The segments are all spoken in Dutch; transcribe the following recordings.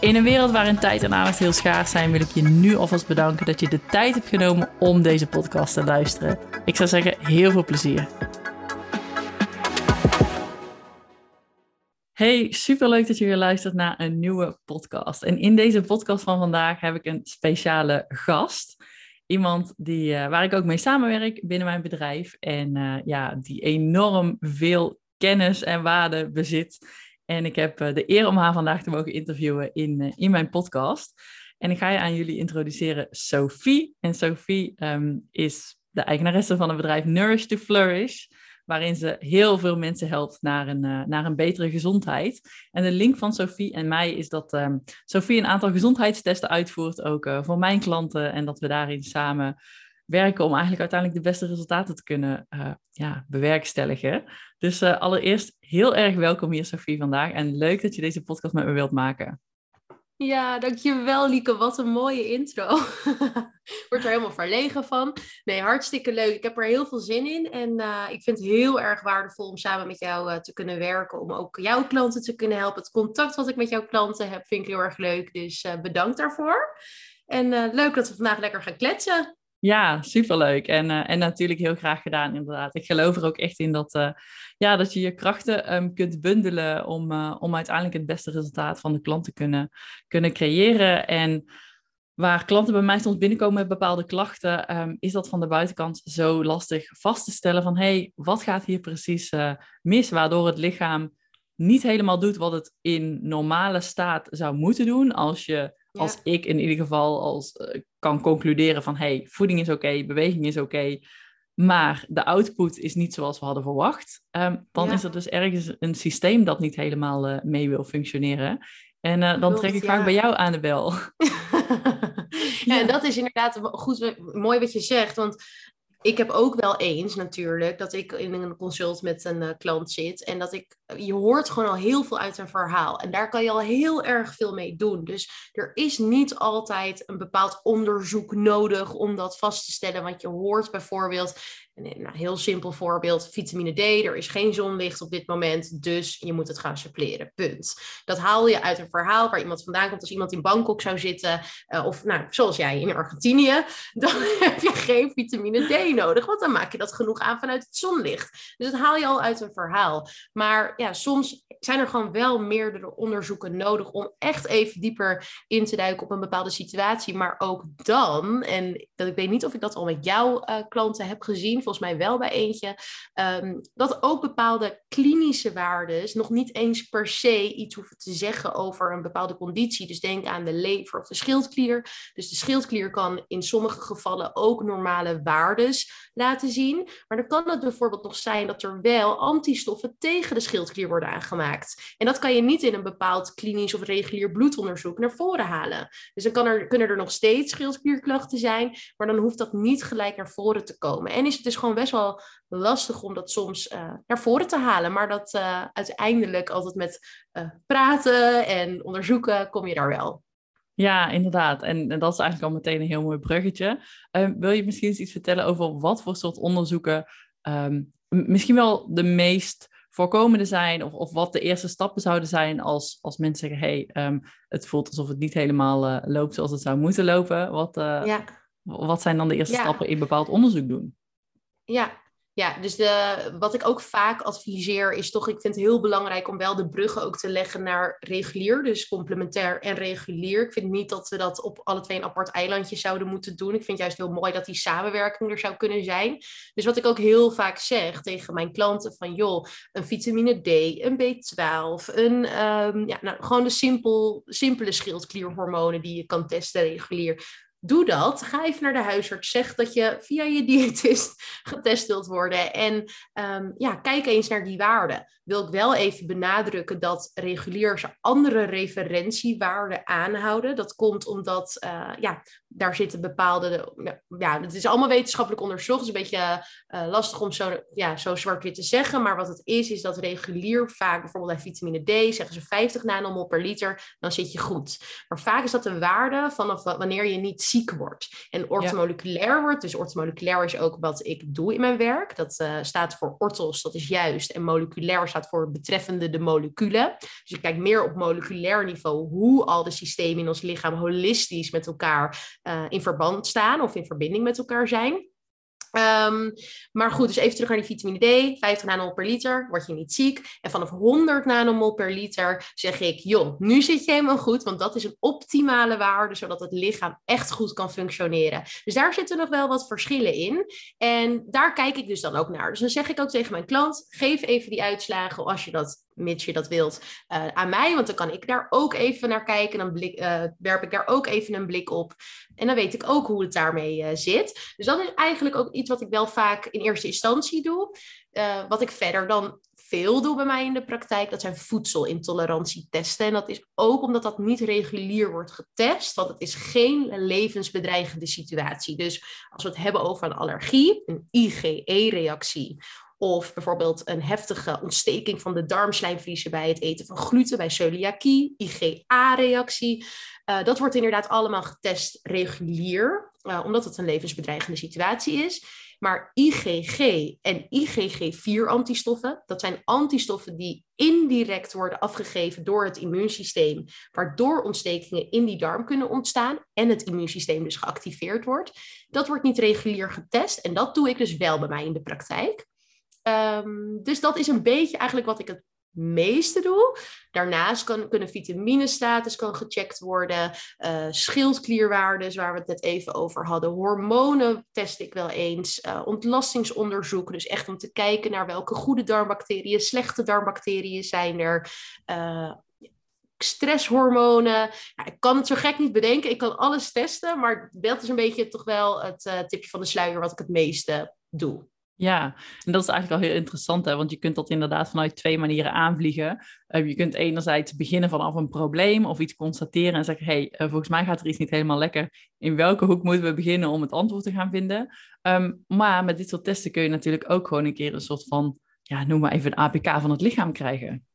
In een wereld waarin tijd en aandacht heel schaars zijn, wil ik je nu alvast bedanken dat je de tijd hebt genomen om deze podcast te luisteren. Ik zou zeggen, heel veel plezier. Hey, superleuk dat je weer luistert naar een nieuwe podcast. En in deze podcast van vandaag heb ik een speciale gast. Iemand die, uh, waar ik ook mee samenwerk binnen mijn bedrijf. En uh, ja, die enorm veel kennis en waarde bezit en ik heb eh, de eer om haar vandaag te mogen interviewen in, eh, in mijn podcast. En ik ga je aan jullie introduceren Sophie. En Sophie um, is de eigenaresse van het bedrijf Nourish to Flourish, waarin ze heel veel mensen helpt naar een, uh, naar een betere gezondheid. En de link van Sophie en mij is dat um, Sophie een aantal gezondheidstesten uitvoert, ook voor mijn klanten. En dat we daarin samen werken om eigenlijk uiteindelijk de beste resultaten te kunnen uh, ja, bewerkstelligen. Dus uh, allereerst heel erg welkom hier, Sophie, vandaag. En leuk dat je deze podcast met me wilt maken. Ja, dankjewel Lieke. Wat een mooie intro. Word er helemaal verlegen van. Nee, hartstikke leuk. Ik heb er heel veel zin in. En uh, ik vind het heel erg waardevol om samen met jou te kunnen werken. Om ook jouw klanten te kunnen helpen. Het contact wat ik met jouw klanten heb, vind ik heel erg leuk. Dus bedankt daarvoor. En leuk dat we vandaag lekker gaan kletsen. Ja, superleuk. En, uh, en natuurlijk heel graag gedaan, inderdaad. Ik geloof er ook echt in dat, uh, ja, dat je je krachten um, kunt bundelen om, uh, om uiteindelijk het beste resultaat van de klant te kunnen, kunnen creëren. En waar klanten bij mij soms binnenkomen met bepaalde klachten, um, is dat van de buitenkant zo lastig vast te stellen van, hé, hey, wat gaat hier precies mis? Waardoor het lichaam niet helemaal doet wat het in normale staat zou moeten doen als je ja. Als ik in ieder geval als, uh, kan concluderen van hey, voeding is oké, okay, beweging is oké, okay, maar de output is niet zoals we hadden verwacht, um, dan ja. is er dus ergens een systeem dat niet helemaal uh, mee wil functioneren. En uh, dan trek ik vaak ja. bij jou aan de bel. ja, en dat is inderdaad goed, mooi wat je zegt, want ik heb ook wel eens natuurlijk dat ik in een consult met een uh, klant zit en dat ik, je hoort gewoon al heel veel uit een verhaal en daar kan je al heel erg veel mee doen. Dus er is niet altijd een bepaald onderzoek nodig om dat vast te stellen, want je hoort bijvoorbeeld, een nou, heel simpel voorbeeld, vitamine D, er is geen zonlicht op dit moment, dus je moet het gaan suppleren, punt. Dat haal je uit een verhaal waar iemand vandaan komt. Als iemand in Bangkok zou zitten, uh, of nou, zoals jij in Argentinië, dan heb je geen vitamine D nodig, want dan maak je dat genoeg aan vanuit het zonlicht. Dus dat haal je al uit een verhaal. Maar ja, soms zijn er gewoon wel meerdere onderzoeken nodig om echt even dieper in te duiken op een bepaalde situatie. Maar ook dan, en dat, ik weet niet of ik dat al met jouw uh, klanten heb gezien, volgens mij wel bij eentje, um, dat ook bepaalde klinische waarden nog niet eens per se iets hoeven te zeggen over een bepaalde conditie. Dus denk aan de lever of de schildklier. Dus de schildklier kan in sommige gevallen ook normale waarden laten zien. Maar dan kan het bijvoorbeeld nog zijn dat er wel antistoffen tegen de schildklier worden aangemaakt. En dat kan je niet in een bepaald klinisch of regulier bloedonderzoek naar voren halen. Dus dan kan er, kunnen er nog steeds schildklierklachten zijn, maar dan hoeft dat niet gelijk naar voren te komen. En is het dus gewoon best wel lastig om dat soms uh, naar voren te halen. Maar dat uh, uiteindelijk altijd met uh, praten en onderzoeken kom je daar wel. Ja, inderdaad. En, en, dat is eigenlijk al meteen een heel mooi bruggetje. Um, wil je misschien eens iets vertellen over wat voor soort onderzoeken um, misschien wel de meest voorkomende zijn, of, of wat de eerste stappen zouden zijn als, als mensen zeggen: hé, hey, um, het voelt alsof het niet helemaal loopt zoals het zou moeten lopen. Wat, ja. wat zijn dan de eerste ja. stappen in bepaald onderzoek doen? Ja, ja, dus de, wat ik ook vaak adviseer is toch, ik vind het heel belangrijk om wel de bruggen ook te leggen naar regulier, dus complementair en regulier. Ik vind niet dat we dat op alle twee een apart eilandje zouden moeten doen. Ik vind juist heel mooi dat die samenwerking er zou kunnen zijn. Dus wat ik ook heel vaak zeg tegen mijn klanten van joh, een vitamine D, een B12, een, um, ja, nou, gewoon de simpel, simpele schildklierhormonen die je kan testen regulier Doe dat. Ga even naar de huisarts. Zeg dat je via je diëtist getest wilt worden. En um, ja, kijk eens naar die waarden. Wil ik wel even benadrukken dat reguliers andere referentiewaarden aanhouden. Dat komt omdat uh, ja, daar zitten bepaalde, ja, het is allemaal wetenschappelijk onderzocht. Het is een beetje uh, lastig om zo, ja, zo zwart-wit te zeggen. Maar wat het is, is dat regulier vaak, bijvoorbeeld bij vitamine D, zeggen ze 50 nanomol per liter, dan zit je goed. Maar vaak is dat een waarde vanaf wanneer je niet ziek wordt. En ortomoleculair wordt, dus ortomoleculair is ook wat ik doe in mijn werk. Dat uh, staat voor ortos, dat is juist. En moleculair staat voor betreffende de moleculen. Dus je kijkt meer op moleculair niveau hoe al de systemen in ons lichaam holistisch met elkaar uh, in verband staan of in verbinding met elkaar zijn. Um, maar goed, dus even terug naar die vitamine D. 50 nanomol per liter, word je niet ziek. En vanaf 100 nanomol per liter zeg ik, joh, nu zit je helemaal goed. Want dat is een optimale waarde, zodat het lichaam echt goed kan functioneren. Dus daar zitten nog wel wat verschillen in. En daar kijk ik dus dan ook naar. Dus dan zeg ik ook tegen mijn klant, geef even die uitslagen als je dat mits je dat wilt, uh, aan mij. Want dan kan ik daar ook even naar kijken. Dan uh, werp ik daar ook even een blik op. En dan weet ik ook hoe het daarmee uh, zit. Dus dat is eigenlijk ook iets wat ik wel vaak in eerste instantie doe. wat ik verder dan veel doe bij mij in de praktijk, dat zijn voedselintolerantietesten. En dat is ook omdat dat niet regulier wordt getest, want het is geen levensbedreigende situatie. Dus als we het hebben over een allergie, een IgE-reactie of bijvoorbeeld een heftige ontsteking van de darmslijmvliezen bij het eten van gluten, bij celiakie, IgA-reactie. Uh, dat wordt inderdaad allemaal getest regulier, uh, omdat het een levensbedreigende situatie is. Maar IgG en IgG4-antistoffen, dat zijn antistoffen die indirect worden afgegeven door het immuunsysteem, waardoor ontstekingen in die darm kunnen ontstaan en het immuunsysteem dus geactiveerd wordt. Dat wordt niet regulier getest en dat doe ik dus wel bij mij in de praktijk. Um, dus dat is een beetje eigenlijk wat ik het meeste doe. Daarnaast kan, kunnen vitaminestatus kan gecheckt worden, uh, schildklierwaardes waar we het net even over hadden, hormonen test ik wel eens, uh, ontlastingsonderzoek, dus echt om te kijken naar welke goede darmbacteriën, slechte darmbacteriën zijn er. Uh, stresshormonen. Ik kan het zo gek niet bedenken. Ik kan alles testen, maar dat is een beetje toch wel het tipje van de sluier wat ik het meeste doe. Ja, en dat is eigenlijk al heel interessant, hè? want je kunt dat inderdaad vanuit twee manieren aanvliegen. Uh, je kunt enerzijds beginnen vanaf een probleem of iets constateren en zeggen, hey, uh, volgens mij gaat er iets niet helemaal lekker. In welke hoek moeten we beginnen om het antwoord te gaan vinden? Um, maar met dit soort testen kun je natuurlijk ook gewoon een keer een soort van, ja, noem maar even een APK van het lichaam krijgen.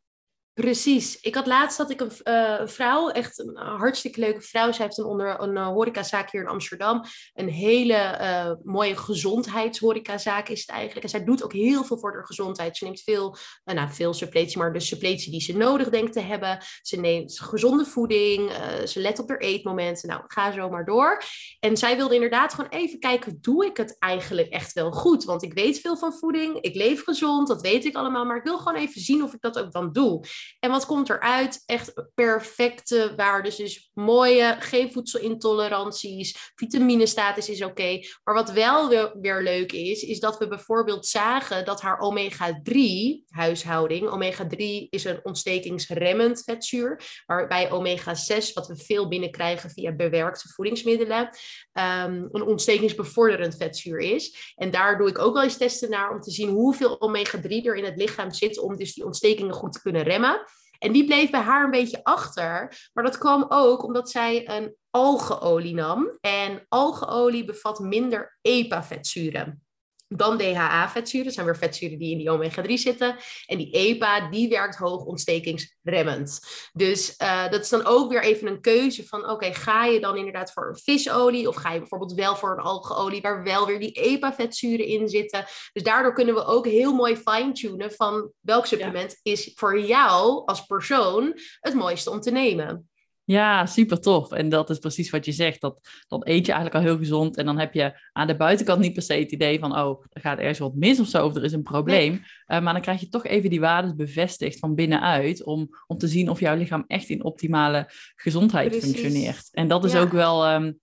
Precies. Ik had laatst dat ik een, uh, vrouw, echt een hartstikke leuke vrouw. Zij heeft een, onder, een uh, horecazaak hier in Amsterdam. Een hele uh, mooie gezondheidshorecazaak is het eigenlijk. En zij doet ook heel veel voor haar gezondheid. Ze neemt veel, nou veel suppletie, maar de suppletie die ze nodig denkt te hebben. Ze neemt gezonde voeding. ze let op haar eetmomenten. Nou, ga zo maar door. En zij wilde inderdaad gewoon even kijken, doe ik het eigenlijk echt wel goed? Want ik weet veel van voeding. Ik leef gezond, dat weet ik allemaal. Maar ik wil gewoon even zien of ik dat ook dan doe. En wat komt eruit? Echt perfecte waarden. Dus mooie, geen voedselintoleranties, vitaminestatus is oké. Maar wat wel weer, leuk is, is dat we bijvoorbeeld zagen dat haar omega-3 huishouding, omega-3 is een ontstekingsremmend vetzuur, waarbij omega-6, wat we veel binnenkrijgen via bewerkte voedingsmiddelen, um, een ontstekingsbevorderend vetzuur is. En daar doe ik ook wel eens testen naar om te zien hoeveel omega-3 er in het lichaam zit om dus die ontstekingen goed te kunnen remmen. En die bleef bij haar een beetje achter. Maar dat kwam ook omdat zij een algeolie nam. En algeolie bevat minder EPA-vetzuren dan DHA-vetzuren. Zijn weer vetzuren die in die omega-3 zitten. En die EPA, die werkt hoog ontstekingsremmend. Dus uh, dat is dan ook weer even een keuze van... oké, ga je dan inderdaad voor een visolie... of ga je bijvoorbeeld wel voor een algeolie... waar wel weer die EPA-vetzuren in zitten. Dus daardoor kunnen we ook heel mooi fine-tunen... van welk supplement is voor jou als persoon het mooiste om te nemen. Ja, super tof. En dat is precies wat je zegt. Dat, dan eet je eigenlijk al heel gezond. En dan heb je aan de buitenkant niet per se het idee van... oh, er gaat ergens wat mis of zo, of er is een probleem. Eh, maar dan krijg je toch even die waarden bevestigd van binnenuit... om, om te zien of jouw lichaam echt in optimale gezondheid functioneert. En dat is ook wel... Um,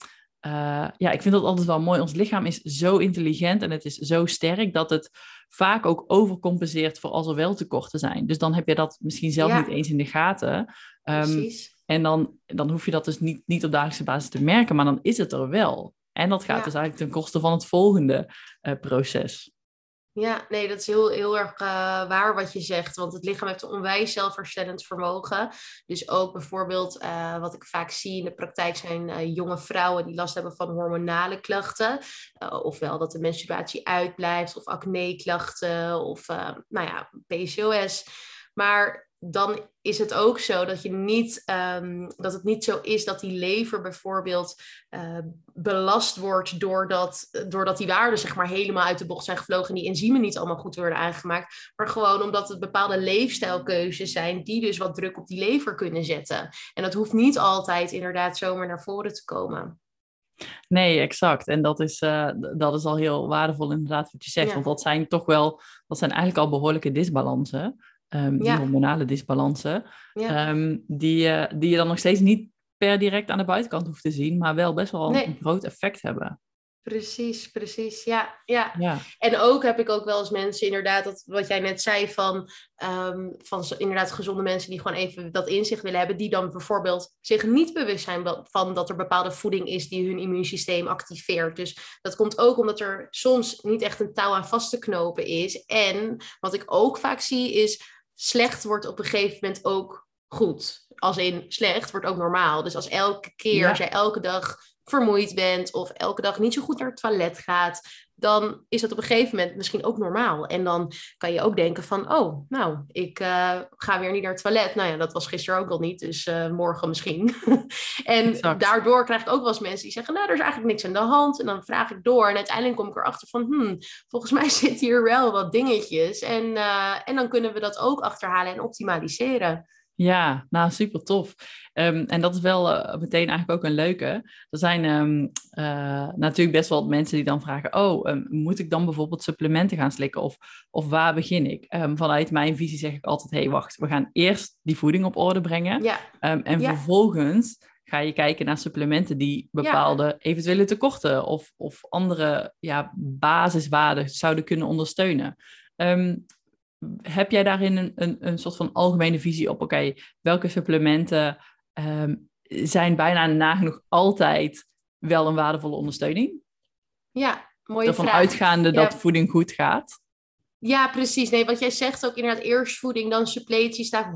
uh, ja, ik vind dat altijd wel mooi. Ons lichaam is zo intelligent en het is zo sterk... dat het vaak ook overcompenseert voor als er wel tekorten zijn. Dus dan heb je dat misschien zelf niet eens in de gaten. Um, Precies. En dan, dan hoef je dat dus niet, niet op dagelijkse basis te merken, maar dan is het er wel. En dat gaat dus eigenlijk ten koste van het volgende uh, proces. Ja, nee, dat is heel, heel erg uh, waar wat je zegt. Want het lichaam heeft een onwijs zelfherstellend vermogen. Dus ook bijvoorbeeld, uh, wat ik vaak zie in de praktijk, zijn uh, jonge vrouwen die last hebben van hormonale klachten. ofwel dat de menstruatie uitblijft, of acne-klachten, of nou ja, PCOS. Maar dan is het ook zo dat, je niet, um, dat het niet zo is dat die lever bijvoorbeeld uh, belast wordt doordat, doordat die waarden zeg maar, helemaal uit de bocht zijn gevlogen en die enzymen niet allemaal goed worden aangemaakt. Maar gewoon omdat het bepaalde leefstijlkeuzes zijn die dus wat druk op die lever kunnen zetten. En dat hoeft niet altijd inderdaad zomaar naar voren te komen. Nee, exact. En dat is, uh, dat is al heel waardevol inderdaad wat je zegt. Ja. Want dat zijn toch wel, dat zijn eigenlijk al behoorlijke disbalansen um, die hormonale disbalansen, ehm, die, uh, die je dan nog steeds niet per direct aan de buitenkant hoeft te zien, maar wel best wel een groot effect hebben. Precies, precies. Ja, ja, ja. En ook heb ik ook wel eens mensen, inderdaad, dat, wat jij net zei, van, um, van inderdaad gezonde mensen die gewoon even dat inzicht willen hebben, die dan bijvoorbeeld zich niet bewust zijn van dat er bepaalde voeding is die hun immuunsysteem activeert. Dus dat komt ook omdat er soms niet echt een touw aan vast te knopen is. En wat ik ook vaak zie is slecht wordt op een gegeven moment ook goed. Als in slecht wordt ook normaal. Dus als elke keer, als jij elke dag vermoeid bent of elke dag niet zo goed naar het toilet gaat, dan is dat op een gegeven moment misschien ook normaal. En dan kan je ook denken van, oh, nou, ik uh, ga weer niet naar het toilet. Nou ja, dat was gisteren ook al niet, dus uh, morgen misschien. en exact. daardoor krijg ik ook wel eens mensen die zeggen, nou, er is eigenlijk niks aan de hand. En dan vraag ik door en uiteindelijk kom ik erachter van, hmm, volgens mij zitten hier wel wat dingetjes. En, uh, en dan kunnen we dat ook achterhalen en optimaliseren. Ja, nou super tof. Um, en dat is wel uh, meteen eigenlijk ook een leuke. Er zijn um, uh, natuurlijk best wel mensen die dan vragen: Oh, um, moet ik dan bijvoorbeeld supplementen gaan slikken? Of, of waar begin ik? vanuit mijn visie zeg ik altijd: hey, wacht, we gaan eerst die voeding op orde brengen. Ja. en ja. vervolgens ga je kijken naar supplementen die bepaalde ja. eventuele tekorten of, of andere ja, basiswaarden zouden kunnen ondersteunen. Um, heb jij daarin een, een, een soort van algemene visie op, oké, welke supplementen um, zijn bijna nagenoeg altijd wel een waardevolle ondersteuning? Ja, mooie Ervan vraag. uitgaande dat voeding goed gaat. Ja, precies. Nee, wat jij zegt ook inderdaad, eerst voeding, dan suppletie, staat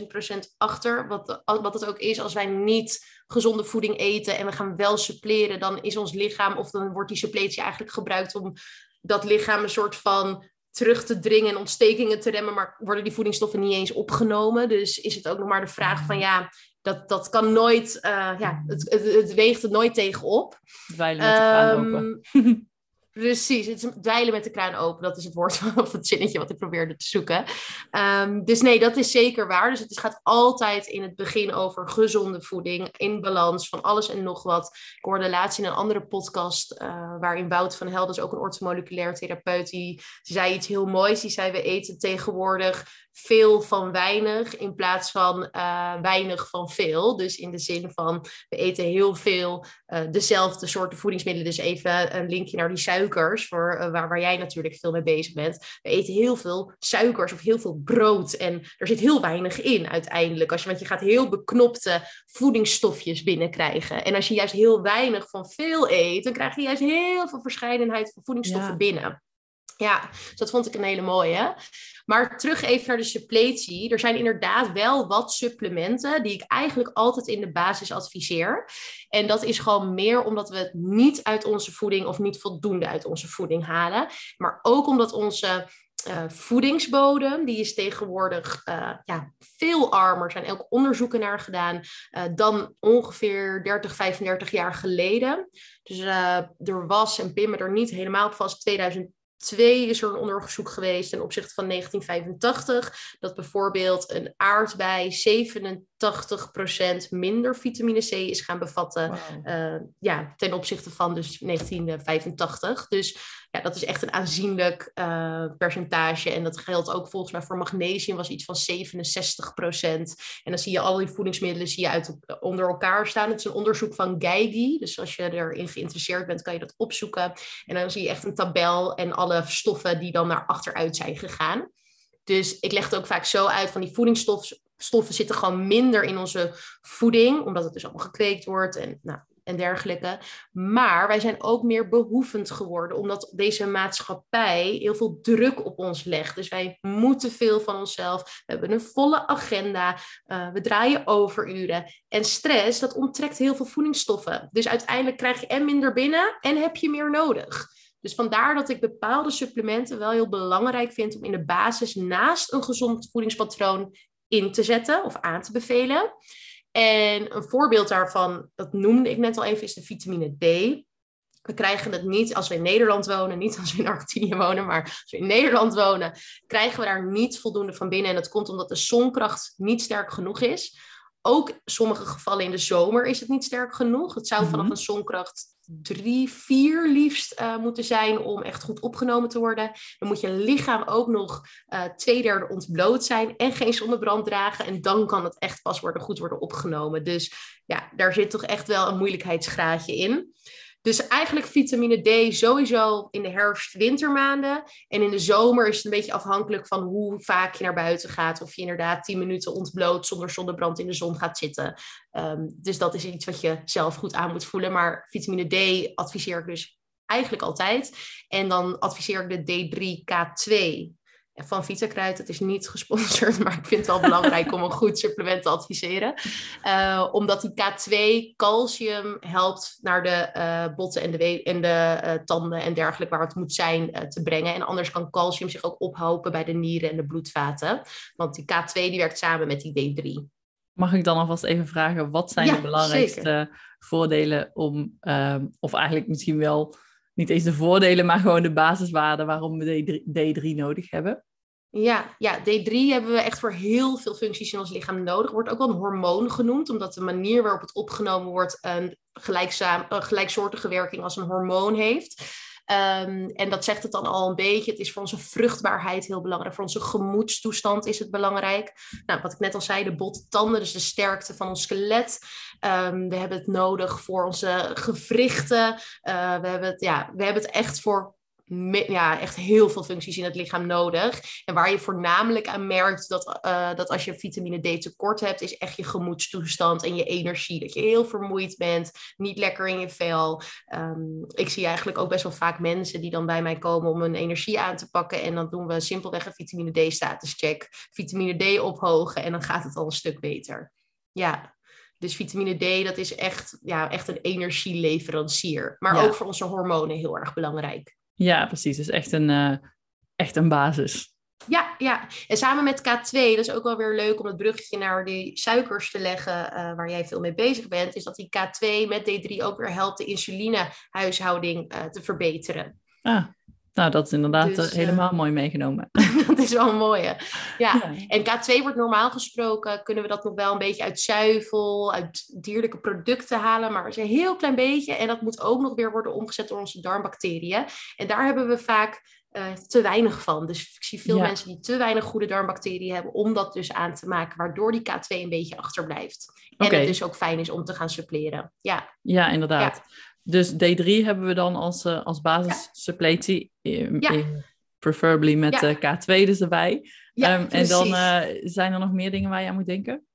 100.000 procent achter. Wat, wat het ook is, als wij niet gezonde voeding eten en we gaan wel suppleren, dan is ons lichaam, of dan wordt die suppletie eigenlijk gebruikt om dat lichaam een soort van terug te dringen en ontstekingen te remmen, maar worden die voedingsstoffen niet eens opgenomen. Dus is het ook nog maar de vraag van ja, dat, dat kan nooit, uh, ja, het, het, het, weegt het nooit tegenop. Dweilen met de kraan open. Precies, het is dweilen met de kraan open. Dat is het woord of het zinnetje wat ik probeerde te zoeken. Um, dus nee, dat is zeker waar. Dus het gaat altijd in het begin over gezonde voeding, in balans van alles en nog wat. Ik hoorde laatst in een andere podcast, uh, waarin Wout van Helden, ook een orthomoleculair therapeut, die zei iets heel moois. Die zei, we eten tegenwoordig veel van weinig in plaats van uh, weinig van veel. Dus in de zin van we eten heel veel uh, dezelfde soorten voedingsmiddelen. Dus even een linkje naar die suikers, voor, uh, waar, waar jij natuurlijk veel mee bezig bent. We eten heel veel suikers of heel veel brood. En er zit heel weinig in uiteindelijk. Als je, want je gaat heel beknopte voedingsstofjes binnenkrijgen. En als je juist heel weinig van veel eet, dan krijg je juist heel veel verscheidenheid van voedingsstoffen ja. binnen. Ja, dus dat vond ik een hele mooie. Maar terug even naar de suppletie. Er zijn inderdaad wel wat supplementen die ik eigenlijk altijd in de basis adviseer. En dat is gewoon meer omdat we het niet uit onze voeding of niet voldoende uit onze voeding halen. Maar ook omdat onze uh, voedingsbodem, die is tegenwoordig uh, ja, veel armer. Er zijn ook onderzoeken naar gedaan uh, dan ongeveer 30, 35 jaar geleden. Dus er was, en pin me er niet helemaal op vast, 2000 Twee is er een onderzoek geweest ten opzichte van 1985, dat bijvoorbeeld een aardbei 87% minder vitamine C is gaan bevatten wow. uh, ja, ten opzichte van dus 1985. Dus ja, dat is echt een aanzienlijk uh, percentage. En dat geldt ook volgens mij voor magnesium was iets van 67%. En dan zie je al die voedingsmiddelen zie je uit, onder elkaar staan. Het is een onderzoek van Geigy. Dus als je erin geïnteresseerd bent, kan je dat opzoeken. En dan zie je echt een tabel en alle stoffen die dan naar achteruit zijn gegaan. Dus ik leg het ook vaak zo uit van die voedingsstoffen zitten gewoon minder in onze voeding, omdat het dus allemaal gekweekt wordt. En nou, en dergelijke. Maar wij zijn ook meer behoevend geworden, omdat deze maatschappij heel veel druk op ons legt. Dus wij moeten veel van onszelf. We hebben een volle agenda. Uh, we draaien overuren. En stress, dat onttrekt heel veel voedingsstoffen. Dus uiteindelijk krijg je en minder binnen en heb je meer nodig. Dus vandaar dat ik bepaalde supplementen wel heel belangrijk vind om in de basis naast een gezond voedingspatroon in te zetten of aan te bevelen. En een voorbeeld daarvan, dat noemde ik net al even, is de vitamine D. We krijgen het niet als we in Nederland wonen, niet als we in Argentinië wonen, maar als we in Nederland wonen, krijgen we daar niet voldoende van binnen. En dat komt omdat de zonkracht niet sterk genoeg is. Ook sommige gevallen in de zomer is het niet sterk genoeg. Het zou vanaf mhm. een zonkracht 3, 4 liefst uh, moeten zijn om echt goed opgenomen te worden. Dan moet je lichaam ook nog uh, twee derde ontbloot zijn en geen zonnebrand dragen. En dan kan het echt pas worden, goed worden opgenomen. Dus ja, daar zit toch echt wel een moeilijkheidsgraadje in. Dus eigenlijk vitamine D sowieso in de herfst-wintermaanden. En in de zomer is het een beetje afhankelijk van hoe vaak je naar buiten gaat. Of je inderdaad 10 minuten ontbloot zonder zonnebrand in de zon gaat zitten. Um, dus dat is iets wat je zelf goed aan moet voelen. Maar vitamine D adviseer ik dus eigenlijk altijd. En dan adviseer ik de D3K2 van Vitakruid. Het is niet gesponsord, maar ik vind het wel belangrijk om een goed supplement te adviseren. Uh, omdat die K2 calcium helpt naar de uh, botten en de, en de uh, tanden en dergelijke waar het moet zijn te brengen. En anders kan calcium zich ook ophopen bij de nieren en de bloedvaten. Want die K2 die werkt samen met die D3. Mag ik dan alvast even vragen, wat zijn de belangrijkste voordelen om, ehm, of eigenlijk misschien wel niet eens de voordelen, maar gewoon de basiswaarden waarom we D3, D3 nodig hebben? Ja, ja, D3 hebben we echt voor heel veel functies in ons lichaam nodig. Wordt ook wel een hormoon genoemd, omdat de manier waarop het opgenomen wordt een, gelijkzaam, een gelijksoortige werking als een hormoon heeft. Um, en dat zegt het dan al een beetje. Het is voor onze vruchtbaarheid heel belangrijk. Voor onze gemoedstoestand is het belangrijk. Nou, wat ik net al zei, de botte tanden, dus de sterkte van ons skelet. Um, we hebben het nodig voor onze gewrichten. Uh, we, hebben het, ja, we hebben het echt voor ja, echt heel veel functies in het lichaam nodig. En waar je voornamelijk aan merkt dat, uh, dat als je vitamine D tekort hebt, is echt je gemoedstoestand en je energie. Dat je heel vermoeid bent, niet lekker in je vel. Um, ik zie eigenlijk ook best wel vaak mensen die dan bij mij komen om hun energie aan te pakken. En dan doen we simpelweg een vitamine D status check. Vitamine D ophogen en dan gaat het al een stuk beter. Ja, dus vitamine D, dat is echt, ja, echt een energieleverancier. Maar ook voor onze hormonen heel erg belangrijk. Ja, precies. Dus echt een, uh, echt een basis. Ja, ja, en samen met K2, dat is ook wel weer leuk om het bruggetje naar die suikers te leggen, uh, waar jij veel mee bezig bent, is dat die K2 met D3 ook weer helpt de insulinehuishouding uh, te verbeteren. Ah, nou, dat is inderdaad dus, helemaal mooi meegenomen. dat is wel mooi, hè? Ja. ja. En K2 wordt normaal gesproken, kunnen we dat nog wel een beetje uit zuivel, uit dierlijke producten halen, maar een heel klein beetje. En dat moet ook nog weer worden omgezet door onze darmbacteriën. En daar hebben we vaak uh, te weinig van. Dus ik zie veel mensen die te weinig goede darmbacteriën hebben om dat dus aan te maken, waardoor die K2 een beetje achterblijft. En het dus ook fijn is om te gaan suppleren. Ja, ja inderdaad. Ja. Dus D3 hebben we dan als, uh, als basissuppletie, ja. preferably met ja. K2 dus erbij. Um, en dan zijn er nog meer dingen waar je aan moet denken?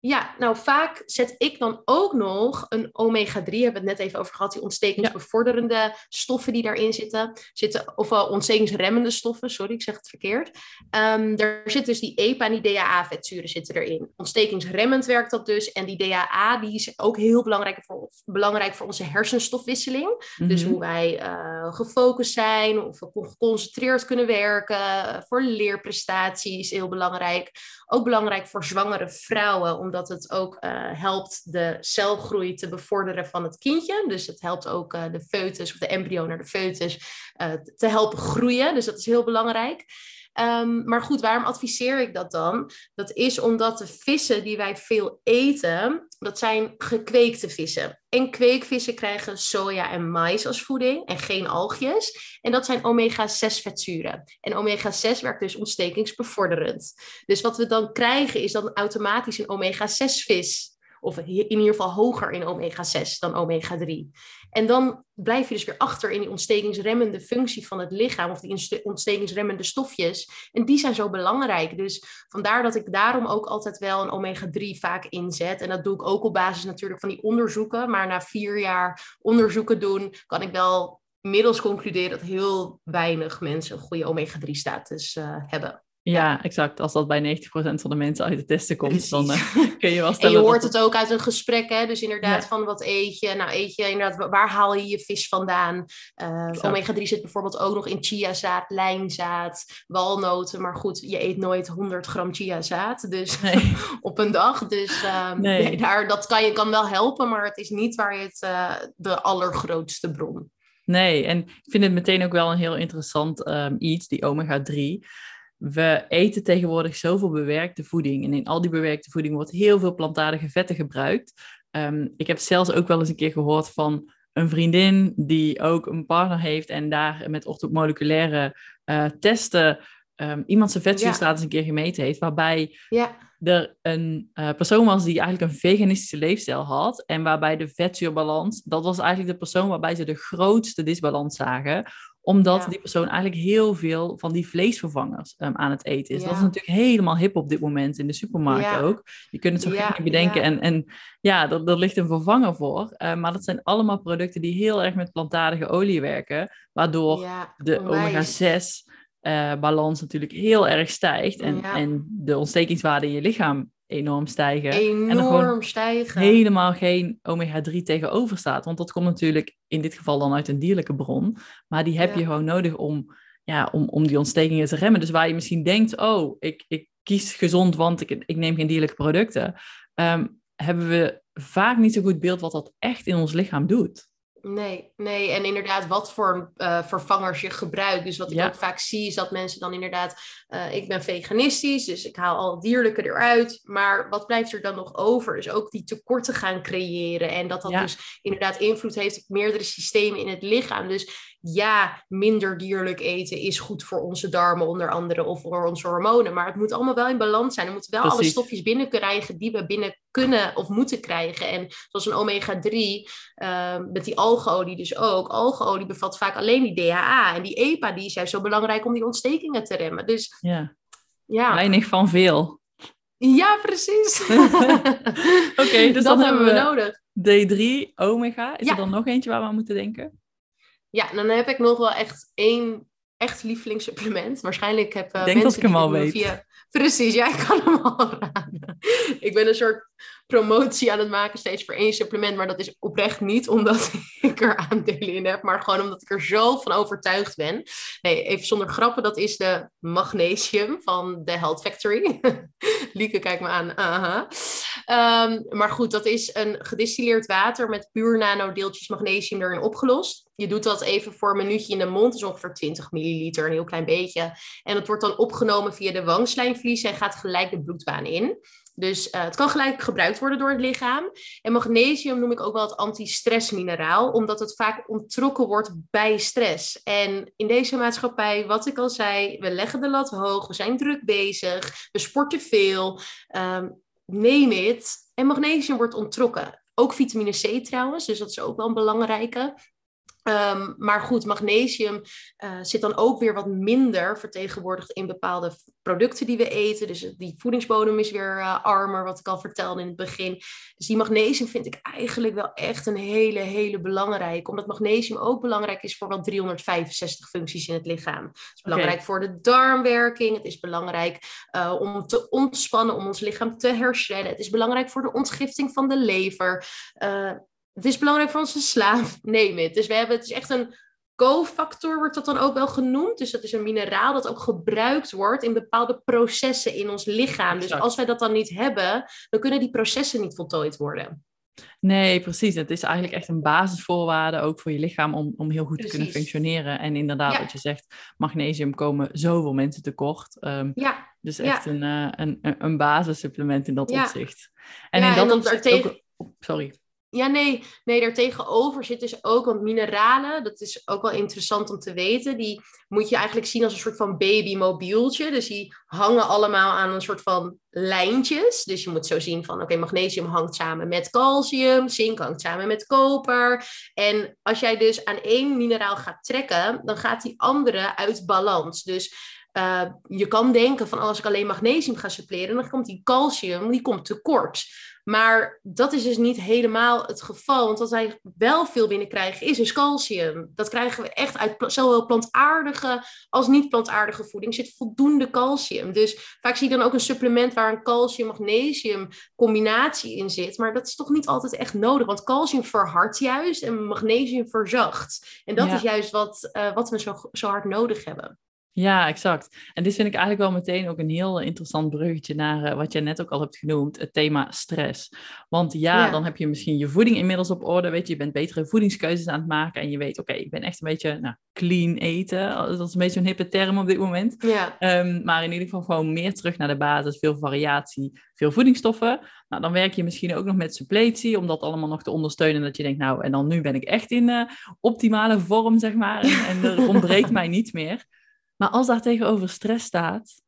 Ja, nou vaak zet ik dan ook nog een omega-3, hebben we het net even over gehad, die ontstekingsbevorderende stoffen die daarin zitten. zitten of uh, ontstekingsremmende stoffen, sorry, ik zeg het verkeerd. Um, er zit dus die EPA en die DHA-vetzuren zitten erin. Ontstekingsremmend werkt dat dus. En die DHA die is ook heel belangrijk voor, belangrijk voor onze hersenstofwisseling. Dus mhm. hoe wij uh, gefocust zijn, of we geconcentreerd kunnen werken. Voor leerprestaties heel belangrijk. Ook belangrijk voor zwangere vrouwen, omdat het ook uh, helpt de celgroei te bevorderen van het kindje. Dus het helpt ook uh, de foetus of de embryo naar de foetus uh, te helpen groeien. Dus dat is heel belangrijk. Um, maar goed, waarom adviseer ik dat dan? Dat is omdat de vissen die wij veel eten, dat zijn gekweekte vissen. En kweekvissen krijgen soja en mais als voeding en geen algjes. En dat zijn omega-6 vetzuren. En omega-6 werkt dus ontstekingsbevorderend. Dus wat we dan krijgen is dan automatisch een omega-6 vis Of in ieder geval hoger in omega-6 dan omega-3. En dan blijf je dus weer achter in die ontstekingsremmende functie van het lichaam. Of die ontstekingsremmende stofjes. En die zijn zo belangrijk. Dus vandaar dat ik daarom ook altijd wel een omega-3 vaak inzet. En dat doe ik ook op basis natuurlijk van die onderzoeken. Maar na vier jaar onderzoeken doen, kan ik wel inmiddels concluderen dat heel weinig mensen een goede omega-3-status uh, eh, hebben. Ja, exact. Als dat bij 90% van de mensen uit de testen komt, dan uh, kun je wel stellen. En je hoort het ook uit een gesprek, hè? Dus inderdaad, van wat eet je? Nou, eet je inderdaad, waar haal je je vis vandaan? Uh, Omega-3 zit bijvoorbeeld ook nog in chiazaad, lijnzaad, walnoten. Maar goed, je eet nooit 100 gram chiazaad dus nee. op een dag. Dus um, nee. nee. daar, dat kan je kan wel helpen, maar het is niet waar je het uh, de allergrootste bron. Nee, en ik vind het meteen ook wel een heel interessant um, iets, die omega-3 we eten tegenwoordig zoveel bewerkte voeding. En in al die bewerkte voeding wordt heel veel plantaardige vetten gebruikt. Um, ik heb zelfs ook wel eens een keer gehoord van een vriendin die ook een partner heeft en daar met orthomoleculaire uh, testen um, iemand zijn vetzuurstatus een keer gemeten heeft, waarbij ja. er een uh, persoon was die eigenlijk een veganistische leefstijl had en waarbij de vetzuurbalans, dat was eigenlijk de persoon waarbij ze de grootste disbalans zagen, omdat die persoon eigenlijk heel veel van die vleesvervangers um, aan het eten is. Dat is natuurlijk helemaal hip op dit moment in de supermarkt ook. Je kunt het zo gek niet bedenken. En, en ja, er, ligt een vervanger voor. Uh, maar dat zijn allemaal producten die heel erg met plantaardige olie werken. Waardoor de omega-6 uh, balans natuurlijk heel erg stijgt. En, en de ontstekingswaarde in je lichaam enorm stijgen. Enorm en er gewoon stijgen. Helemaal geen omega-3 tegenover staat. Want dat komt natuurlijk in dit geval dan uit een dierlijke bron. Maar die heb je gewoon nodig om, ja, om, om die ontstekingen te remmen. Dus waar je misschien denkt, oh, ik, ik kies gezond, want ik, ik neem geen dierlijke producten. Ehm, hebben we vaak niet zo goed beeld wat dat echt in ons lichaam doet. Nee, nee, en inderdaad wat voor uh, vervangers je gebruikt. Dus wat ik ook vaak zie is dat mensen dan inderdaad, uh, ik ben veganistisch, dus ik haal al dierlijke eruit. Maar wat blijft er dan nog over? Dus ook die tekorten gaan creëren en dat dat dus inderdaad invloed heeft op meerdere systemen in het lichaam. Dus ja, minder dierlijk eten is goed voor onze darmen onder andere of voor onze hormonen. Maar het moet allemaal wel in balans zijn. We moeten wel alle stofjes binnenkrijgen die we binnen kunnen of moeten krijgen. En zoals een omega-3, uh, met die algeolie dus ook. Algeolie bevat vaak alleen die DHA. En die EPA die is juist zo belangrijk om die ontstekingen te remmen. Dus ja, ja. weinig van veel. Ja, precies. Oké, dus dat hebben we nodig. D3, omega. Is er dan nog eentje waar we aan moeten denken? Ja, dan heb ik nog wel echt één echt lievelingssupplement. Waarschijnlijk heb uh, denk mensen dat ik hem al weet. Via... Precies, jij kan hem al raden. Ik ben een soort promotie aan het maken steeds voor één supplement. Maar dat is oprecht niet omdat ik er aandelen in heb. Maar gewoon omdat ik er zo van overtuigd ben. Nee, even zonder grappen. Dat is de magnesium van de Health Factory. Lieke, kijk me aan. Aha. Um, maar goed, dat is een gedistilleerd water met puur nanodeeltjes magnesium erin opgelost. Je doet dat even voor een minuutje in de mond, dus ongeveer 20 milliliter, een heel klein beetje. En het wordt dan opgenomen via de wangslijmvlies en gaat gelijk de bloedbaan in. Dus uh, het kan gelijk gebruikt worden door het lichaam. En magnesium noem ik ook wel het anti-stressmineraal, omdat het vaak ontrokken wordt bij stress. En in deze maatschappij, wat ik al zei, we leggen de lat hoog, we zijn druk bezig, we sporten veel. Um, neem het. En magnesium wordt onttrokken. Ook vitamine C trouwens, dus dat is ook wel een belangrijke. Um, maar goed, magnesium uh, zit dan ook weer wat minder vertegenwoordigd in bepaalde producten die we eten. Dus die voedingsbodem is weer uh, armer, wat ik al vertelde in het begin. Dus die magnesium vind ik eigenlijk wel echt een hele, hele belangrijke. Omdat magnesium ook belangrijk is voor wel 365 functies in het lichaam. Het is belangrijk voor de darmwerking. Het is belangrijk uh, om te ontspannen, om ons lichaam te herstellen. Het is belangrijk voor de ontgifting van de lever. Het is belangrijk voor onze slaap, neem het. Dus we hebben, het is echt een cofactor, wordt dat dan ook wel genoemd. Dus dat is een mineraal dat ook gebruikt wordt in bepaalde processen in ons lichaam. Dus als wij dat dan niet hebben, dan kunnen die processen niet voltooid worden. Nee, precies. Het is eigenlijk echt een basisvoorwaarde ook voor je lichaam om, om heel goed te kunnen functioneren. En inderdaad, wat je zegt, magnesium komen zoveel mensen tekort. Um, ja. Dus echt een, uh, een, een basissupplement in dat opzicht. En in dat opzicht ook... Sorry. Ja, nee, nee, daartegenover zit dus ook, want mineralen, dat is ook wel interessant om te weten, die moet je eigenlijk zien als een soort van babymobieltje. Dus die hangen allemaal aan een soort van lijntjes. Dus je moet zo zien van, oké, magnesium hangt samen met calcium, zink hangt samen met koper. En als jij dus aan één mineraal gaat trekken, dan gaat die andere uit balans. Dus uh, je kan denken van, als ik alleen magnesium ga suppleren, dan komt die calcium, die komt tekort. Maar dat is dus niet helemaal het geval. Want wat wij wel veel binnenkrijgen is dus calcium. Dat krijgen we echt uit zowel plantaardige als niet-plantaardige voeding. zit voldoende calcium. Dus vaak zie je dan ook een supplement waar een calcium-magnesium combinatie in zit. Maar dat is toch niet altijd echt nodig. Want calcium verhardt juist en magnesium verzacht. En dat is juist wat, uh, wat we zo, zo hard nodig hebben. Ja, exact. En dit vind ik eigenlijk wel meteen ook een heel interessant bruggetje naar uh, wat je net ook al hebt genoemd, het thema stress. Want ja, dan heb je misschien je voeding inmiddels op orde, weet je, je bent betere voedingskeuzes aan het maken en je weet, oké, ik ben echt een beetje nou, clean eten. Dat is een beetje een hippe term op dit moment. Ja. Um, maar in ieder geval gewoon meer terug naar de basis, veel variatie, veel voedingsstoffen. Nou, dan werk je misschien ook nog met suppletie, om dat allemaal nog te ondersteunen. Dat je denkt, nou, en dan nu ben ik echt in uh, optimale vorm, zeg maar. En, en er ontbreekt mij niets meer. Maar als daar tegenover stress staat,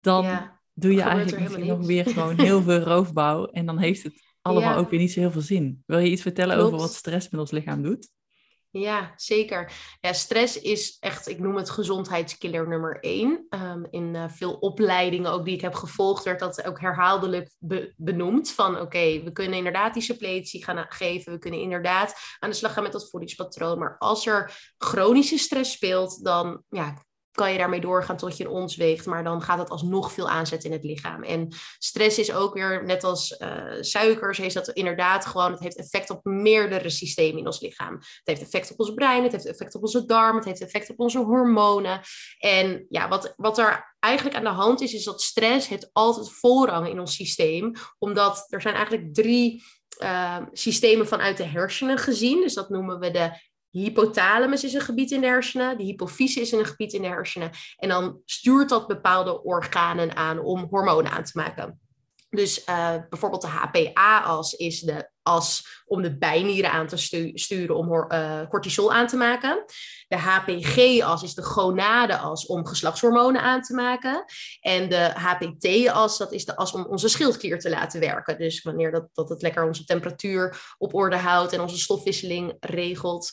dan doe je eigenlijk nog weer gewoon heel veel roofbouw. En dan heeft het allemaal ook weer niet zo heel veel zin. Wil je iets vertellen over wat stress met ons lichaam doet? Ja, zeker. Ja, stress is echt, ik noem het gezondheidskiller nummer één. Um, in uh, veel opleidingen ook die ik heb gevolgd, werd dat ook herhaaldelijk benoemd. Van oké, we kunnen inderdaad die suppletie gaan geven. We kunnen inderdaad aan de slag gaan met dat voedingspatroon. Maar als er chronische stress speelt, dan ja, kan je daarmee doorgaan tot je een ons weegt, maar dan gaat het alsnog veel aanzetten in het lichaam. En stress is ook weer, net als uh, suikers, heeft dat inderdaad gewoon, het heeft effect op meerdere systemen in ons lichaam. Het heeft effect op ons brein, het heeft effect op onze darm, het heeft effect op onze hormonen. En ja, wat, wat er eigenlijk aan de hand is, is dat stress heeft altijd voorrang in ons systeem, omdat er zijn eigenlijk drie uh, systemen vanuit de hersenen gezien. Dus dat noemen we de hypothalamus is een gebied in de hersenen, de hypofyse is een gebied in de hersenen. En dan stuurt dat bepaalde organen aan om hormonen aan te maken. Dus uh, bijvoorbeeld de HPA-as is de as om de bijnieren aan te sturen om uh, cortisol aan te maken. De HPG-as is de gonade-as om geslachtshormonen aan te maken. En de HPT-as, dat is de as om onze schildklier te laten werken. Dus wanneer dat, dat het lekker onze temperatuur op orde houdt en onze stofwisseling regelt.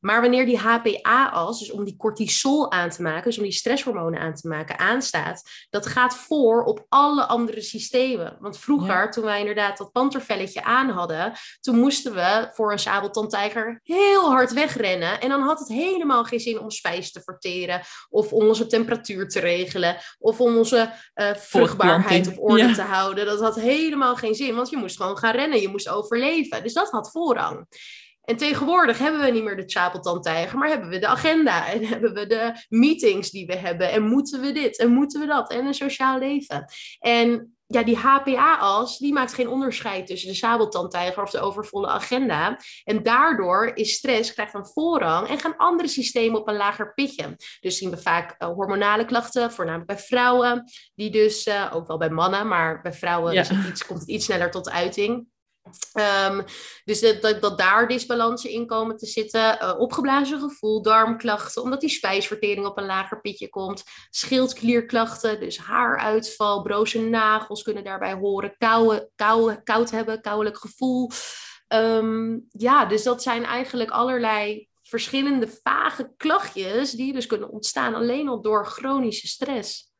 Maar wanneer die HPA-as, dus om die cortisol aan te maken, dus om die stresshormonen aan te maken, aanstaat, dat gaat voor op alle andere systemen. Want vroeger, toen wij inderdaad dat pantervelletje aan hadden, toen moesten we voor een sabeltandtijger heel hard wegrennen. En dan had het helemaal geen zin om spijs te verteren, of om onze temperatuur te regelen, of om onze uh, vruchtbaarheid op orde te houden. Dat had helemaal geen zin, want je moest gewoon gaan rennen, je moest overleven. Dus dat had voorrang. En tegenwoordig hebben we niet meer de Chapeltand-tijger, maar hebben we de agenda en hebben we de meetings die we hebben en moeten we dit en moeten we dat en een sociaal leven. En ja, die HPA-as, die maakt geen onderscheid tussen de sabeltandtijger of de overvolle agenda. En daardoor is stress, krijgt een voorrang en gaan andere systemen op een lager pitje. Dus zien we vaak uh, hormonale klachten, voornamelijk bij vrouwen, die dus, uh, ook wel bij mannen, maar bij vrouwen iets, komt het iets sneller tot uiting. Um, dus dat, dat, daar disbalansen in komen te zitten. Uh, opgeblazen gevoel, darmklachten, omdat die spijsvertering op een lager pitje komt. Schildklierklachten, dus haaruitval, broze nagels kunnen daarbij horen. Koude, koud hebben, koudelijk gevoel. Um, ja, dus dat zijn eigenlijk allerlei verschillende vage klachtjes die dus kunnen ontstaan alleen al door chronische stress.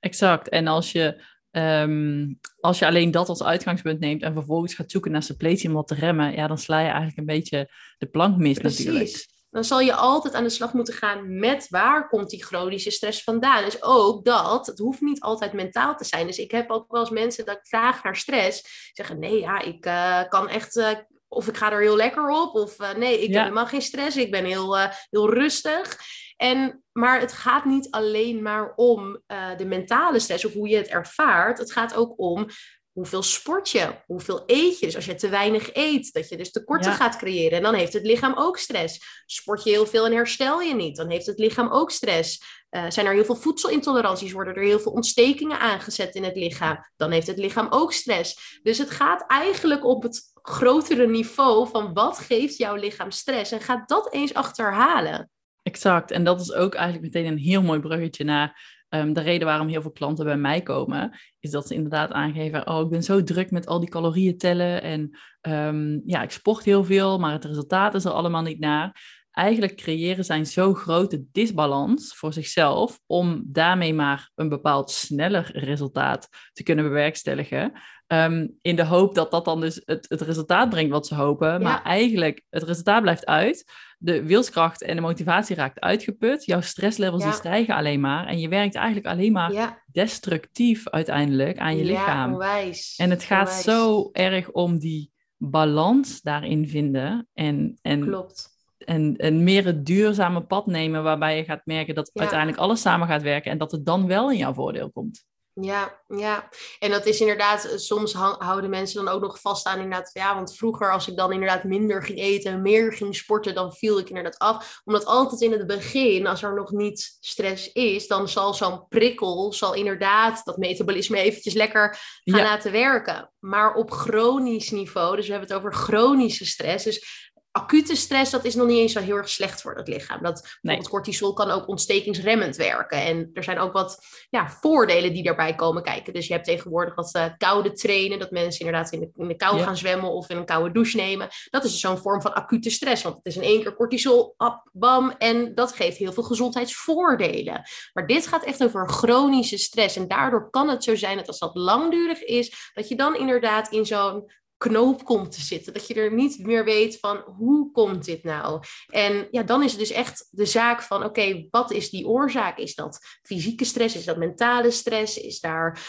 Exact. En als je Ehm, als je alleen dat als uitgangspunt neemt en vervolgens gaat zoeken naar suppletie om wat te remmen, ja, dan sla je eigenlijk een beetje de plank mis Precies. natuurlijk. Dan zal je altijd aan de slag moeten gaan met waar komt die chronische stress vandaan. Dus ook dat, het hoeft niet altijd mentaal te zijn. Dus ik heb ook wel eens mensen dat ik vraag naar stress, zeggen nee, ja, ik uh, kan echt uh, of ik ga er heel lekker op, of uh, nee, ik heb helemaal geen stress, ik ben heel, heel rustig. En, maar het gaat niet alleen maar om uh, de mentale stress of hoe je het ervaart. Het gaat ook om hoeveel sport je, hoeveel eet je. Dus als je te weinig eet, dat je dus tekorten gaat creëren. En dan heeft het lichaam ook stress. Sport je heel veel en herstel je niet, dan heeft het lichaam ook stress. Uh, zijn er heel veel voedselintoleranties, worden er heel veel ontstekingen aangezet in het lichaam, dan heeft het lichaam ook stress. Dus het gaat eigenlijk op het grotere niveau van wat geeft jouw lichaam stress. En ga dat eens achterhalen. Exact. En dat is ook eigenlijk meteen een heel mooi bruggetje naar ehm, de reden waarom heel veel klanten bij mij komen. Is dat ze inderdaad aangeven, oh ik ben zo druk met al die calorieën tellen. En ehm, ja, ik sport heel veel, maar het resultaat is er allemaal niet naar eigenlijk creëren zij zo grote disbalans voor zichzelf om daarmee maar een bepaald sneller resultaat te kunnen bewerkstelligen. Ehm, in de hoop dat dat dan dus het, het resultaat brengt wat ze hopen. Maar eigenlijk, het resultaat blijft uit. De wilskracht en de motivatie raakt uitgeput. Jouw stresslevels die stijgen alleen maar. En je werkt eigenlijk alleen maar destructief uiteindelijk aan je lichaam. Onwijs. En het gaat zo erg om die balans daarin vinden. En, en Klopt en, en meer het duurzame pad nemen, waarbij je gaat merken dat uiteindelijk alles samen gaat werken en dat het dan wel in jouw voordeel komt. Ja, ja. En dat is inderdaad, eh, soms houden mensen dan ook nog vast aan inderdaad, ja, want vroeger als ik dan inderdaad minder ging eten, meer ging sporten, dan viel ik inderdaad af. Omdat altijd in het begin, als er nog niet stress is, dan zal zo'n prikkel, zal inderdaad dat metabolisme eventjes lekker gaan laten werken. Maar op chronisch niveau, dus we hebben het over chronische stress, dus acute stress, dat is nog niet eens zo heel erg slecht voor het lichaam. Dat bijvoorbeeld nee. cortisol kan ook ontstekingsremmend werken. En er zijn ook wat ja, voordelen die daarbij komen kijken. Dus je hebt tegenwoordig wat uh, koude trainen, dat mensen inderdaad in de, in de kou gaan zwemmen of in een koude douche nemen. Dat is dus zo'n vorm van acute stress, want het is in één keer cortisol, op, bam, en dat geeft heel veel gezondheidsvoordelen. Maar dit gaat echt over chronische stress. En daardoor kan het zo zijn dat als dat langdurig is, dat je dan inderdaad in zo'n knoop komt te zitten. Dat je er niet meer weet van hoe komt dit nou? En ja, dan is het dus echt de zaak van oké, wat is die oorzaak? Is dat fysieke stress? Is dat mentale stress? Is daar,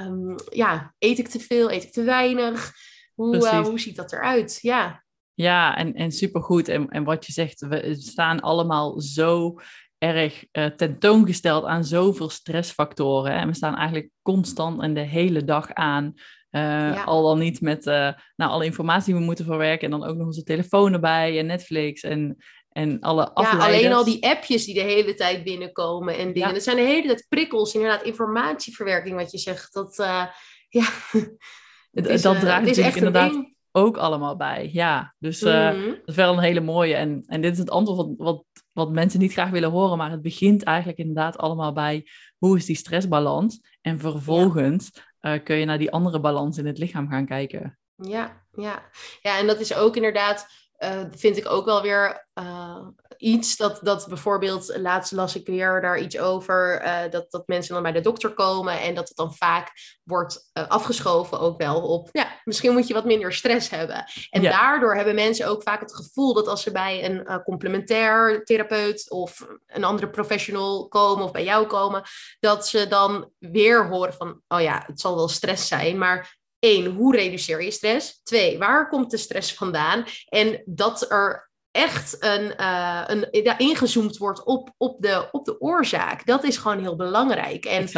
um, ja, eet ik te veel? Eet ik te weinig? Hoe, uh, hoe ziet dat eruit? Ja. Ja, en, en supergoed. En, en wat je zegt, we staan allemaal zo erg uh, tentoongesteld aan zoveel stressfactoren. En we staan eigenlijk constant en de hele dag aan uh, Al dan niet met uh, nou, alle informatie die we moeten verwerken. En dan ook nog onze telefoon erbij en Netflix en, en alle afleiders. Ja, alleen al die appjes die de hele tijd binnenkomen en dingen. Ja. zijn de hele tijd prikkels, inderdaad, informatieverwerking wat je zegt. Dat, uh, ja... is, dat draagt natuurlijk inderdaad ook allemaal bij. Ja, dus mm -hmm. dat is wel een hele mooie. En, en dit is het antwoord wat, wat, wat mensen niet graag willen horen. Maar het begint eigenlijk inderdaad allemaal bij hoe is die stressbalans. En vervolgens uh, kun je naar die andere balans in het lichaam gaan kijken. Ja, ja. ja en dat is ook inderdaad, uh, vind ik ook wel weer uh, iets dat, dat bijvoorbeeld, laatst las ik weer daar iets over, uh, dat, dat mensen dan bij de dokter komen en dat het dan vaak wordt afgeschoven ook wel op, ja, misschien moet je wat minder stress hebben. En daardoor hebben mensen ook vaak het gevoel dat als ze bij een complementair therapeut of een andere professional komen of bij jou komen, dat ze dan weer horen van, oh ja, het zal wel stress zijn, maar Eén, hoe reduceer je stress? Twee, waar komt de stress vandaan? En dat er echt een, uh, een, ja, ingezoomd wordt op, op, de, op de oorzaak. Dat is gewoon heel belangrijk. En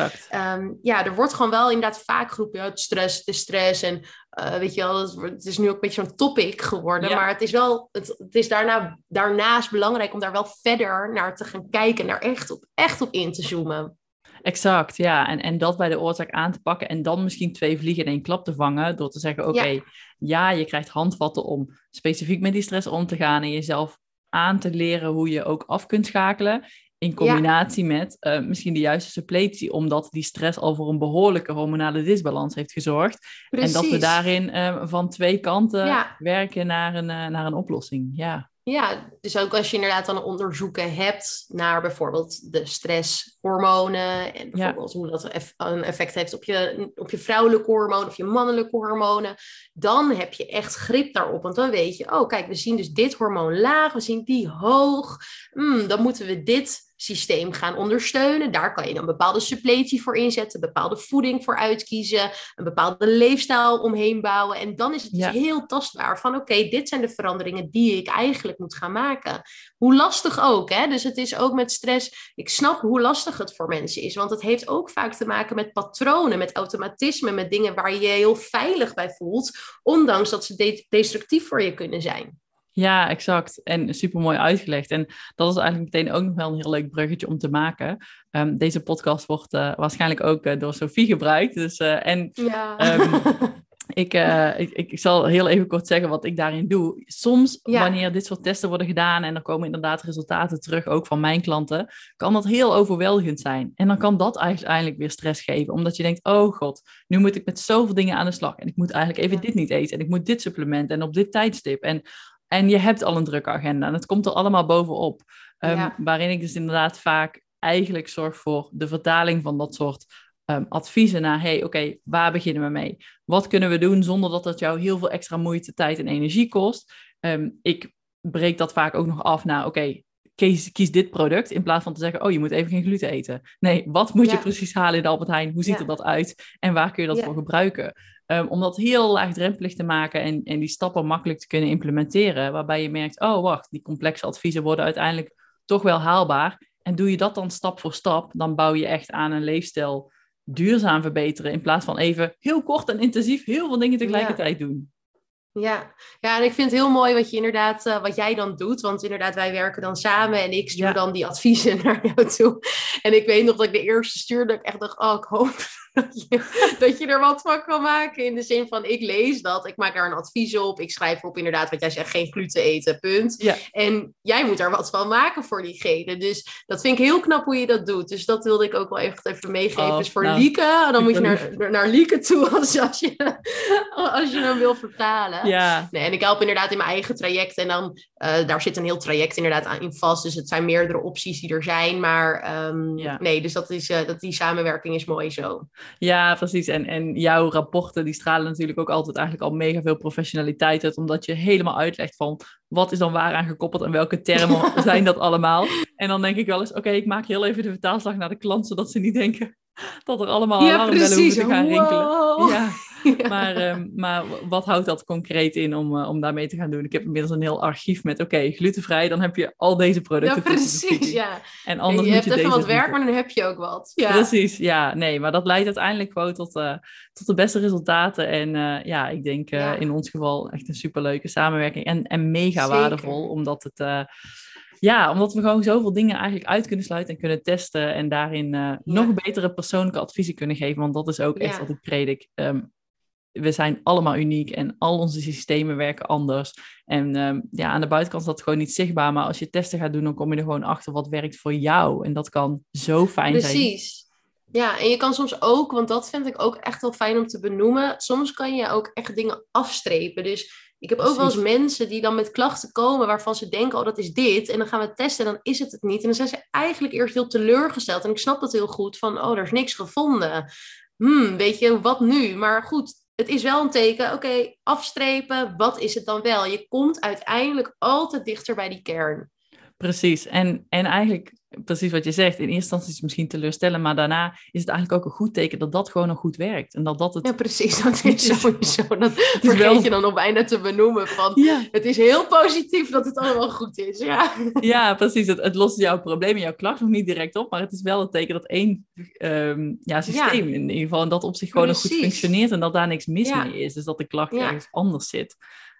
um, ja, er wordt gewoon wel inderdaad vaak geroepen, ja, stress, de stress. En uh, weet je wel, het is nu ook een beetje zo'n topic geworden. Maar het is wel, het, het is daarna, daarnaast belangrijk om daar wel verder naar te gaan kijken. Naar echt op, echt op in te zoomen. Exact, ja. En, en dat bij de oorzaak aan te pakken en dan misschien twee vliegen in één klap te vangen door te zeggen, oké, ja. je krijgt handvatten om specifiek met die stress om te gaan en jezelf aan te leren hoe je ook af kunt schakelen. In combinatie met uh, misschien de juiste suppletie, omdat die stress al voor een behoorlijke hormonale disbalans heeft gezorgd. Precies. En dat we daarin uh, van twee kanten ja. werken naar een, uh, naar een oplossing. Ja. Ja, dus ook als je inderdaad dan onderzoeken hebt naar bijvoorbeeld de stresshormonen en bijvoorbeeld hoe dat een effect heeft op je, op je vrouwelijke hormonen of je mannelijke hormonen, dan heb je echt grip daarop. Want dan weet je, oh kijk, we zien dus dit hormoon laag, we zien die hoog, hmm, dan moeten we dit systeem gaan ondersteunen. Daar kan je dan bepaalde suppletie voor inzetten, bepaalde voeding voor uitkiezen, een bepaalde leefstijl omheen bouwen. En dan is het dus heel tastbaar van oké, dit zijn de veranderingen die ik eigenlijk moet gaan maken. Hoe lastig ook, hè? Dus het is ook met stress. Ik snap hoe lastig het voor mensen is, want het heeft ook vaak te maken met patronen, met automatisme, met dingen waar je je heel veilig bij voelt, ondanks dat ze destructief voor je kunnen zijn. Ja, exact. En super mooi uitgelegd. En dat is eigenlijk meteen ook nog wel een heel leuk bruggetje om te maken. Um, deze podcast wordt uh, waarschijnlijk ook uh, door Sophie gebruikt. Dus, uh, en ja. um, Ik, ik, ik, zal heel even kort zeggen wat ik daarin doe. Soms, wanneer dit soort testen worden gedaan en er komen inderdaad resultaten terug, ook van mijn klanten, kan dat heel overweldigend zijn. En dan kan dat uiteindelijk weer stress geven, omdat je denkt, oh god, nu moet ik met zoveel dingen aan de slag. En ik moet eigenlijk even dit niet eten en ik moet dit supplement en op dit tijdstip. En, en je hebt al een drukke agenda en het komt er allemaal bovenop. Um, Waarin ik dus inderdaad vaak eigenlijk zorg voor de vertaling van dat soort um, adviezen naar, hey, oké, waar beginnen we mee? Wat kunnen we doen zonder dat dat jou heel veel extra moeite, tijd en energie kost? Um, ik breek dat vaak ook nog af naar, oké, kies, kies, dit product in plaats van te zeggen, oh, je moet even geen gluten eten. Nee, wat moet je precies halen in de Albert Heijn? Hoe ziet er dat uit? En waar kun je dat voor gebruiken? Um, om dat heel laagdrempelig te maken en, en die stappen makkelijk te kunnen implementeren, waarbij je merkt, oh wacht, die complexe adviezen worden uiteindelijk toch wel haalbaar. En doe je dat dan stap voor stap, dan bouw je echt aan een leefstijl duurzaam verbeteren. In plaats van even heel kort en intensief heel veel dingen tegelijkertijd doen. Ja. ja, en ik vind het heel mooi wat je inderdaad, uh, wat jij dan doet. Want inderdaad, wij werken dan samen en ik stuur dan die adviezen naar jou toe. En ik weet nog dat ik de eerste stuurde, dat ik echt dacht, oh, ik hoop dat je, dat je er wat van kan maken. In de zin van, ik lees dat, ik maak daar een advies op. Ik schrijf op inderdaad wat jij zegt, geen gluten eten, punt. Ja. En jij moet er wat van maken voor diegene. Dus dat vind ik heel knap hoe je dat doet. Dus dat wilde ik ook wel even, even meegeven. Oh, dus voor nou, Lieke, dan moet je naar, naar Lieke toe als, als, je, als je hem wil vertalen. Ja. Nee, en ik help inderdaad in mijn eigen traject. En dan, uh, daar zit een heel traject inderdaad aan in vast. Dus het zijn meerdere opties die er zijn. Maar um, ja. nee, dus dat is, uh, dat die samenwerking is mooi zo. Ja, precies. En, en jouw rapporten die stralen natuurlijk ook altijd eigenlijk al mega veel professionaliteit uit, omdat je helemaal uitlegt van wat is dan waar aan gekoppeld en welke termen zijn dat allemaal. En dan denk ik wel eens, oké, ik maak heel even de vertaalslag naar de klant, zodat ze niet denken dat er allemaal ja, alarmbellen hoeven te gaan rinkelen. Ja. Maar, ehm, maar wat houdt dat concreet in om, uh, om daarmee te gaan doen? Ik heb inmiddels een heel archief met, oké, glutenvrij, dan heb je al deze producten. Ja, precies, ja. En anders je, je hebt even wat werk, maar dan heb je ook wat. Ja. Precies, ja. Nee, maar dat leidt uiteindelijk gewoon tot, uh, tot de beste resultaten. En uh, ja, ik denk in ons geval echt een superleuke samenwerking. En, en mega Zeker. waardevol, omdat het ja, omdat we gewoon zoveel dingen eigenlijk uit kunnen sluiten en kunnen testen en daarin uh, nog betere persoonlijke adviezen kunnen geven. Want dat is ook echt wat ik predik. Um, we zijn allemaal uniek en al onze systemen werken anders. En um, ja, aan de buitenkant is dat gewoon niet zichtbaar. Maar als je testen gaat doen, dan kom je er gewoon achter wat werkt voor jou. En dat kan zo fijn Precies. zijn. Precies. Ja, en je kan soms ook, want dat vind ik ook echt wel fijn om te benoemen. Soms kan je ook echt dingen afstrepen. Dus ik heb ook wel eens mensen die dan met klachten komen waarvan ze denken, oh dat is dit. En dan gaan we testen en dan is het het niet. En dan zijn ze eigenlijk eerst heel teleurgesteld. En ik snap dat heel goed van, oh er is niks gevonden. Hmm, weet je, wat nu? Maar goed, het is wel een teken, oké, afstrepen, wat is het dan wel? Je komt uiteindelijk altijd dichter bij die kern. Precies, en, en eigenlijk precies wat je zegt. In eerste instantie is het misschien teleurstellend, maar daarna is het eigenlijk ook een goed teken dat dat gewoon nog goed werkt. En dat dat het... Ja, precies. Dat is sowieso. Dat vergeet wel... je dan op einde te benoemen van, ja. het is heel positief dat het allemaal goed is. Ja, ja precies. Het, het lost jouw probleem en jouw klacht nog niet direct op, maar het is wel een teken dat één um, ja, systeem in ieder geval, en dat op zich gewoon nog goed functioneert en dat daar niks mis mee is. Dus dat de klacht ergens anders zit.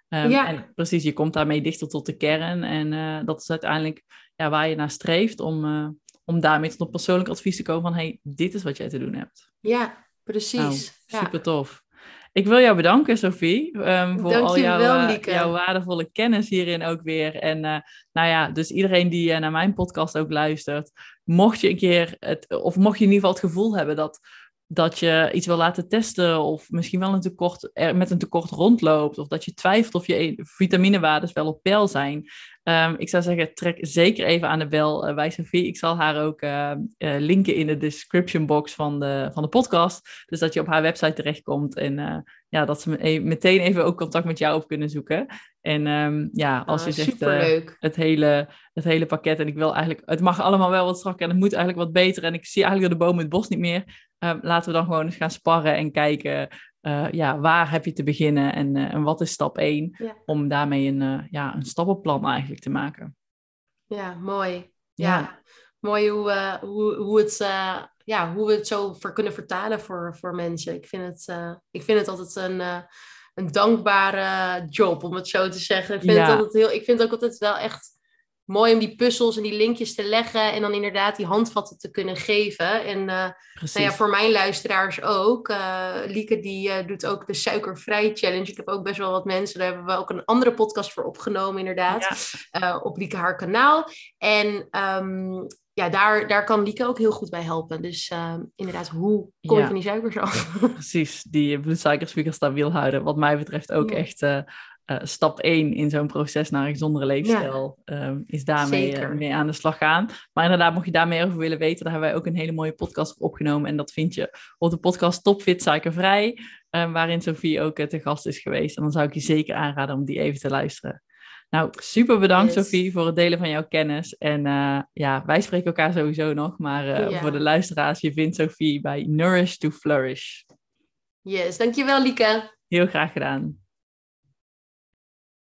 Um, ja. En precies, je komt daarmee dichter tot de kern. En uh, dat is uiteindelijk ja, waar je naar streeft om, uh, om daarmee tot een persoonlijk advies te komen van hey, dit is wat jij te doen hebt. Ja, precies. Nou, super tof. Ik wil jou bedanken, Sophie, um, voor al jouw, uh, jouw, waardevolle kennis hierin ook weer. En uh, nou ja, dus iedereen die naar mijn podcast ook luistert, mocht je een keer het, of mocht je in ieder geval het gevoel hebben dat dat je iets wil laten testen of misschien wel een tekort, met een tekort rondloopt of dat je twijfelt of je vitaminewaardes wel op peil zijn. Um, ik zou zeggen, trek zeker even aan de bel uh, bij Sophie. Ik zal haar ook uh, uh, linken in de description box van de, van de podcast. Dus dat je op haar website terechtkomt en ja, dat ze e meteen even ook contact met jou op kunnen zoeken. En um, ja, als ah, je zegt het, hele, het hele pakket en ik wil eigenlijk, het mag allemaal wel wat strakker en het moet eigenlijk wat beter en ik zie eigenlijk door de boom het bos niet meer. Um, laten we dan gewoon eens gaan sparren en kijken uh, ja, waar heb je te beginnen en, uh, en wat is stap 1 ja. om daarmee een, uh, ja, een stappenplan eigenlijk te maken. Ja, mooi. Ja, ja. mooi hoe, hoe, hoe, het, ja, hoe we het zo voor kunnen vertalen voor, voor mensen. Ik vind het, ik vind het altijd een, een dankbare job, om het zo te zeggen. Ik vind, het altijd heel, ik vind het ook altijd wel echt mooi om die puzzels en die linkjes te leggen en dan inderdaad die handvatten te kunnen geven. En uh, nou ja, voor mijn luisteraars ook. Uh, Lieke die uh, doet ook de suikervrij challenge. Ik heb ook best wel wat mensen, daar hebben we ook een andere podcast voor opgenomen inderdaad. Ja. op Lieke haar kanaal. En um, ja, daar, daar kan Lieke ook heel goed bij helpen. Dus inderdaad, hoe kom je van die suikers af? Precies, die bloedsuikerspiegel stabiel houden. Wat mij betreft ook echt uh, stap 1 in zo'n proces naar een gezondere leefstijl um, is daarmee uh, mee aan de slag gaan. Maar inderdaad, mocht je daar meer over willen weten, daar hebben wij ook een hele mooie podcast voor opgenomen. En dat vind je op de podcast Topfit Suikervrij, um, waarin Sophie ook uh, te gast is geweest. En dan zou ik je zeker aanraden om die even te luisteren. Nou, super bedankt yes. Sophie voor het delen van jouw kennis. En ja, wij spreken elkaar sowieso nog. Maar ja. voor de luisteraars, je vindt Sophie bij Nourish to Flourish. Yes, dankjewel Lieke. Heel graag gedaan.